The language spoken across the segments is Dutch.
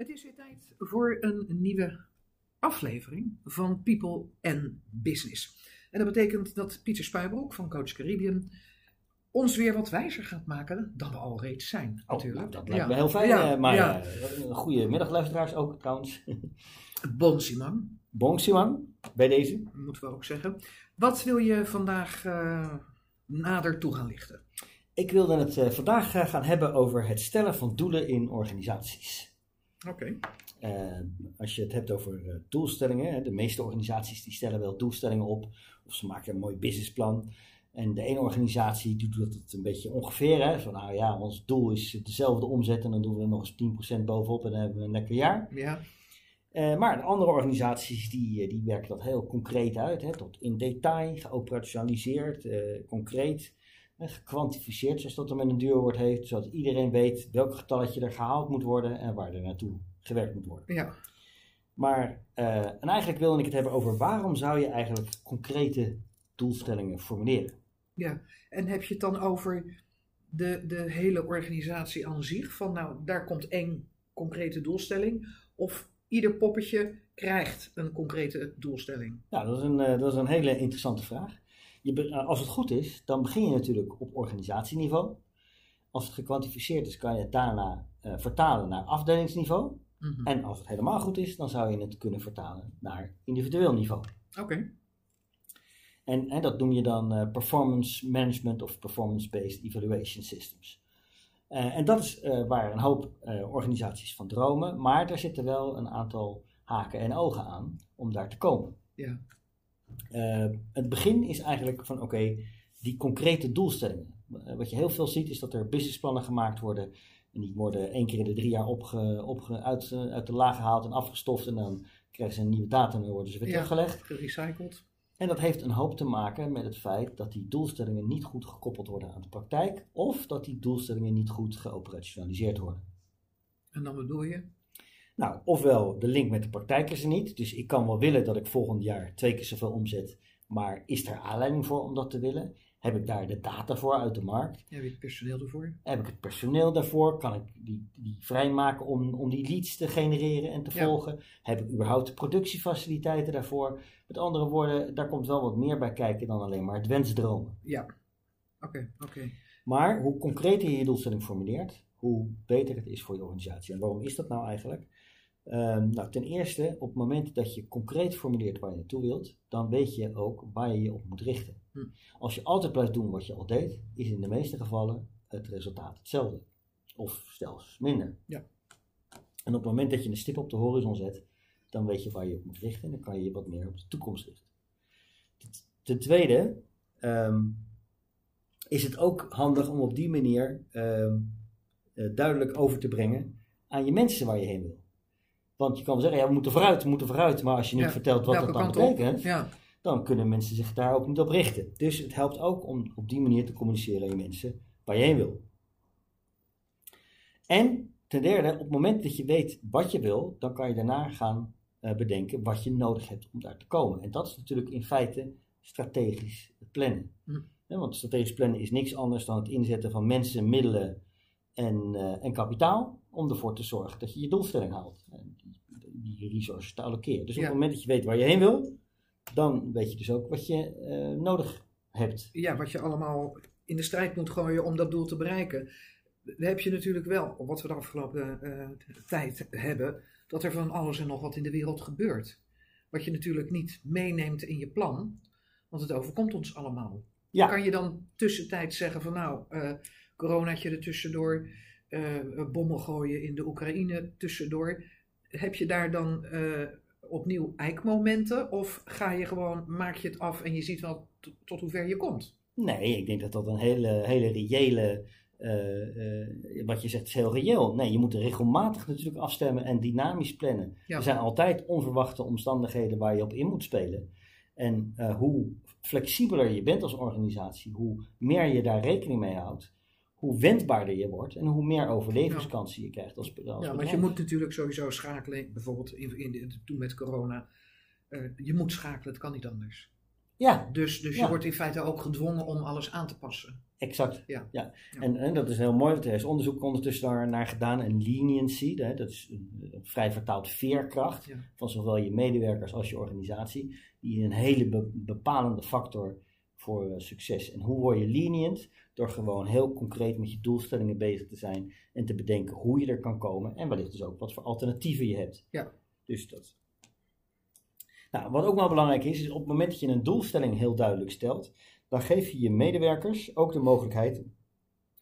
Het is weer tijd voor een nieuwe aflevering van People and Business. En dat betekent dat Pieter Spuibroek van Coach Caribbean ons weer wat wijzer gaat maken dan we al reeds zijn. Oh, natuurlijk. nou, dat lijkt Ja. me heel fijn. Ja, eh, maar ja. eh, een goede middag luisteraars ook trouwens. Bon Simon, Bon Simon, bij deze. moeten we ook zeggen. Wat wil je vandaag eh, nader toe gaan lichten? Ik wilde het vandaag gaan hebben over het stellen van doelen in organisaties. Oké. Eh, als je het hebt over eh, doelstellingen, hè, de meeste organisaties die stellen wel doelstellingen op of ze maken een mooi businessplan. En de ene organisatie doet het een beetje ongeveer. Hè, van nou ja, ons doel is dezelfde omzet en dan doen we er nog eens 10% bovenop en dan hebben we een lekker jaar. Ja. Eh, maar de andere organisaties die, eh, die werken dat heel concreet uit, hè, tot in detail, geoperationaliseerd, eh, concreet, gekwantificeerd, zoals dat er met een duurwoord heeft, zodat iedereen weet welk getalletje er gehaald moet worden en waar er naartoe gewerkt moet worden. ja. Maar, eh, en eigenlijk wilde ik het hebben over waarom zou je eigenlijk concrete doelstellingen formuleren? Ja, en heb je het dan over de, de hele organisatie aan zich? Van nou, daar komt één concrete doelstelling. Of ieder poppetje krijgt een concrete doelstelling? Nou, dat is een, eh, dat is een hele interessante vraag. Je, eh, als het goed is, dan begin je natuurlijk op organisatieniveau. Als het gekwantificeerd is, kan je het daarna eh, vertalen naar afdelingsniveau. Mhm. En als het helemaal goed is, dan zou je het kunnen vertalen naar individueel niveau. Oké, En, en dat noem je dan eh, performance management of performance-based evaluation systems. En dat is waar een hoop organisaties van dromen, maar daar zitten wel een aantal haken en ogen aan om daar te komen. ja. Eh, het begin is eigenlijk van oké, die concrete doelstellingen. Eh, wat je heel veel ziet is dat er businessplannen gemaakt worden. En die worden één keer in de drie jaar opge, opge, uit, eh, uit de laag gehaald en afgestoft. En dan krijgen ze een nieuwe datum en worden ze weer Ja. teruggelegd. Gerecycled. En dat heeft een hoop te maken met het feit dat die doelstellingen niet goed gekoppeld worden aan de praktijk. Of dat die doelstellingen niet goed geoperationaliseerd worden. En dan bedoel je? Nou, ofwel de link met de praktijk is er niet. Dus ik kan wel willen dat ik volgend jaar twee keer zoveel omzet. Maar is er aanleiding voor om dat te willen? Heb ik daar de data voor uit de markt? Heb je het personeel ervoor? Heb ik het personeel daarvoor? Kan ik die, die vrijmaken om, om die leads te genereren en te Ja. volgen? Heb ik überhaupt de productiefaciliteiten daarvoor? Met andere woorden, daar komt wel wat meer bij kijken dan alleen maar het wensdromen. Ja. Oké, oké. Maar hoe concreter je je doelstelling formuleert, hoe beter het is voor je organisatie. En waarom is dat nou eigenlijk? Ehm, nou, ten eerste, op het moment dat je concreet formuleert waar je naartoe wilt, dan weet je ook waar je je op moet richten. Hm. Als je altijd blijft doen wat je al deed, is in de meeste gevallen het resultaat hetzelfde. Of zelfs minder. Ja. En op het moment dat je een stip op de horizon zet, dan weet je waar je op moet richten en dan kan je je wat meer op de toekomst richten. Ten- tweede, ehm, is het ook handig om op die manier ehm, eh, duidelijk over te brengen aan je mensen waar je heen wil. Want je kan wel zeggen, ja, we moeten vooruit, we moeten vooruit. Maar als je niet Ja, vertelt wat dat dan betekent, Ja. dan kunnen mensen zich daar ook niet op richten. Dus het helpt ook om op die manier te communiceren aan je mensen waar je heen wil. En ten derde, op het moment dat je weet wat je wil, dan kan je daarna gaan eh, bedenken wat je nodig hebt om daar te komen. En dat is natuurlijk in feite strategisch plannen. Hm. Ja, want strategisch plannen is niks anders dan het inzetten van mensen, middelen en, eh, en kapitaal om ervoor te zorgen dat je je doelstelling haalt. En die, resources te allokeren. Dus op het moment dat je weet waar je heen wil, dan weet je dus ook wat je eh, nodig hebt. ja, wat je allemaal in de strijd moet gooien om dat doel te bereiken. Dan heb je natuurlijk wel, wat we de afgelopen eh, tijd hebben, dat er van alles en nog wat in de wereld gebeurt. Wat je natuurlijk niet meeneemt in je plan, want het overkomt ons allemaal. Ja. Kan je dan tussentijds zeggen van nou, eh coronaatje er tussendoor, bommen gooien in de Oekraïne tussendoor. Heb je daar dan eh, opnieuw eikmomenten of ga je gewoon, maak je het af en je ziet wel tot hoe ver je komt? Nee, ik denk dat dat een hele, hele reële. eh, eh, wat je zegt is heel reëel. Nee, je moet regelmatig natuurlijk afstemmen en dynamisch plannen. Ja. Er zijn altijd onverwachte omstandigheden waar je op in moet spelen. En hoe flexibeler je bent als organisatie, hoe meer je daar rekening mee houdt, hoe wendbaarder je wordt en hoe meer overlevingskansen je krijgt als, als Ja, want je moet natuurlijk sowieso schakelen, bijvoorbeeld in, in, toen met corona. eh, je moet schakelen, het kan niet anders. Ja, Dus, dus je wordt in feite ook gedwongen om alles aan te passen. exact. Ja. Ja. Ja. En, en dat is heel mooi, want er is onderzoek ondertussen daar naar gedaan. En leniency, hè, dat is een, vrij vertaald veerkracht Ja. van zowel je medewerkers als je organisatie. Die een hele be- bepalende factor voor eh, succes. En hoe word je lenient? Door gewoon heel concreet met je doelstellingen bezig te zijn. En te bedenken hoe je er kan komen. En wellicht dus ook wat voor alternatieven je hebt. Ja. Dus dat. Nou, wat ook wel belangrijk is, is op het moment dat je een doelstelling heel duidelijk stelt, dan geef je je medewerkers ook de mogelijkheid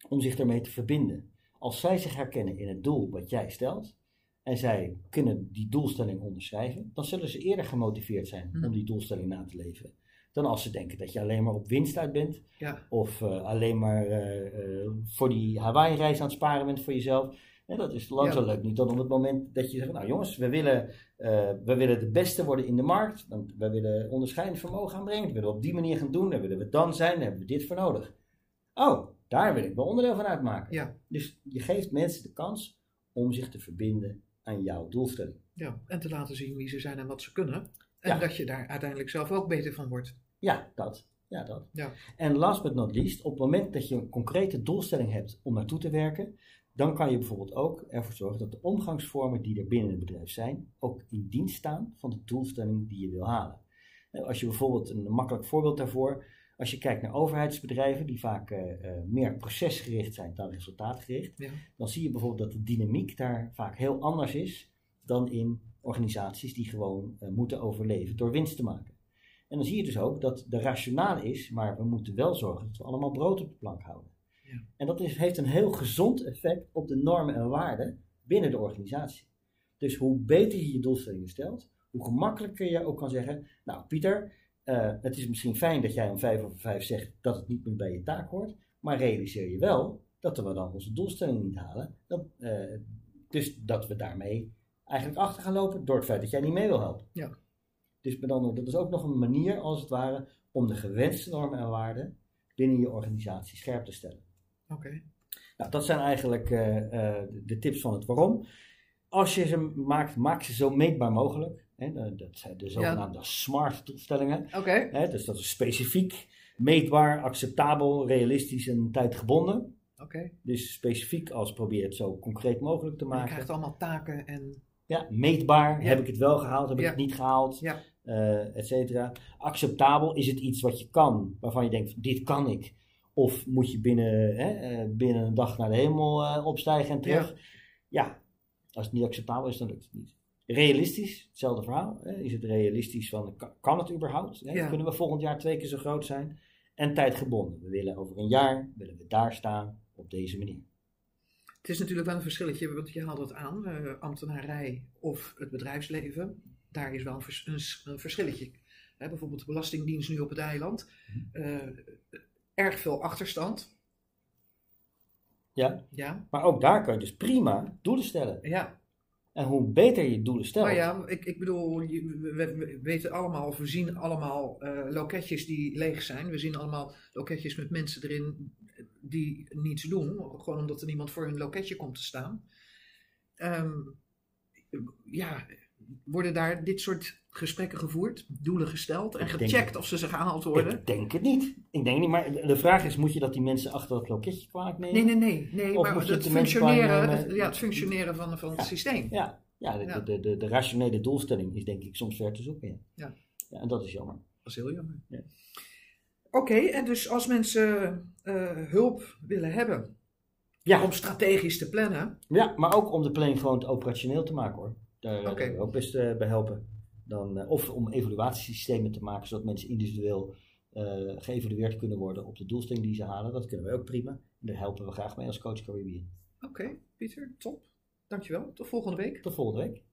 om zich ermee te verbinden. Als zij zich herkennen in het doel wat jij stelt en zij kunnen die doelstelling onderschrijven, dan zullen ze eerder gemotiveerd zijn Mhm. om die doelstelling na te leven. Dan als ze denken dat je alleen maar op winst uit bent Ja, of eh, alleen maar eh, eh, voor die Hawaii-reis aan het sparen bent voor jezelf. En dat is lang Ja. leuk niet dan op het moment dat je zegt, nou jongens, we willen, eh, we willen de beste worden in de markt. Want we willen onderscheidend vermogen aanbrengen. Dat willen we op die manier gaan doen. Daar willen we dan zijn. Daar hebben we dit voor nodig. Oh, daar wil ik wel onderdeel van uitmaken. ja, Dus je geeft mensen de kans om zich te verbinden aan jouw doelstelling. ja. En te laten zien wie ze zijn en wat ze kunnen. En Ja. dat je daar uiteindelijk zelf ook beter van wordt. Ja, dat. Ja, dat. Ja. En last but not least, op het moment dat je een concrete doelstelling hebt om naartoe te werken, dan kan je bijvoorbeeld ook ervoor zorgen dat de omgangsvormen die er binnen het bedrijf zijn, ook in dienst staan van de doelstelling die je wil halen. Nou, Als je bijvoorbeeld een makkelijk voorbeeld daarvoor, als je kijkt naar overheidsbedrijven die vaak eh, eh, meer procesgericht zijn dan resultaatgericht, Ja. dan zie je bijvoorbeeld dat de dynamiek daar vaak heel anders is dan in organisaties die gewoon eh, moeten overleven door winst te maken. En dan zie je dus ook dat de rationale is, maar we moeten wel zorgen dat we allemaal brood op de plank houden. Ja. En dat is, heeft een heel gezond effect op de normen en waarden binnen de organisatie. Dus hoe beter je je doelstellingen stelt, hoe gemakkelijker je ook kan zeggen, nou Pieter, eh, het is misschien fijn dat jij om vijf over vijf zegt dat het niet meer bij je taak hoort, maar realiseer je wel dat we dan onze doelstelling niet halen. Dat, eh, dus dat we daarmee eigenlijk achter gaan lopen door het feit dat jij niet mee wil helpen. Ja. Dus met andere dat is ook nog een manier, als het ware, om de gewenste normen en waarden binnen je organisatie scherp te stellen. Oké. Nou, dat zijn eigenlijk eh, eh, de- tips van het waarom. Als je ze maakt, maak ze zo meetbaar mogelijk. Hè, dat zijn de zogenaamde smart doelstellingen. Oké. Dus dat is specifiek, meetbaar, acceptabel, realistisch en tijdgebonden. Oké. Dus specifiek als probeer het zo concreet mogelijk te Je maken. krijgt allemaal taken en... Ja, meetbaar. Heb ik het wel gehaald? Heb ik het niet gehaald? Ja. eh, et cetera. Acceptabel. Is het iets wat je kan, waarvan je denkt, dit kan ik? Of moet je binnen, hè, eh, binnen een dag naar de hemel eh, opstijgen en terug? Ja. als het niet acceptabel is, dan lukt het niet. Realistisch, hetzelfde verhaal. Hè? Is het realistisch van, kan, kan het überhaupt? Hè? Ja. Kunnen we volgend jaar twee keer zo groot zijn? En tijdgebonden. We willen over een jaar, willen we daar staan op deze manier. Het is natuurlijk wel een verschilletje, want je haalt het aan, eh, ambtenarij of het bedrijfsleven. Daar is wel een, vers- een, verschilletje. Hè, bijvoorbeeld de Belastingdienst nu op het eiland. eh, erg veel achterstand. Ja? Ja, Maar ook daar kan je dus prima doelen stellen. ja. En hoe beter je doelen stelt, Maar ja, ik, ik bedoel, we, we- we weten allemaal, of we zien allemaal eh, loketjes die leeg zijn. We zien allemaal loketjes met mensen erin die niets doen. Gewoon omdat er niemand voor hun loketje komt te staan. Ehm, ja, worden daar dit soort gesprekken gevoerd? Doelen gesteld en gecheckt of ze ze gehaald worden? Ik denk het niet. Ik denk niet, maar de vraag is, moet je dat die mensen achter dat loketje kwalijk nemen? Nee, nee, nee. nee Of maar moet je het functioneren, het, ja, het functioneren van, van het systeem. Ja, ja, de, Ja. De, de, rationele doelstelling is denk ik soms ver te zoeken. Ja. Ja. Ja, en dat is jammer. Dat is heel jammer. Ja. Oké, en dus als mensen eh, hulp willen hebben Ja. om strategisch te plannen, Ja, maar ook om de planning gewoon operationeel te maken hoor. Daar Oké. willen we ook best eh, bij helpen. Dan, eh, of om evaluatiesystemen te maken, zodat mensen individueel eh, geëvalueerd kunnen worden op de doelstelling die ze halen. Dat kunnen we ook prima. En daar helpen we graag mee als Coach Caribbean. oké, Pieter, top. Dankjewel. Tot volgende week. Tot volgende week.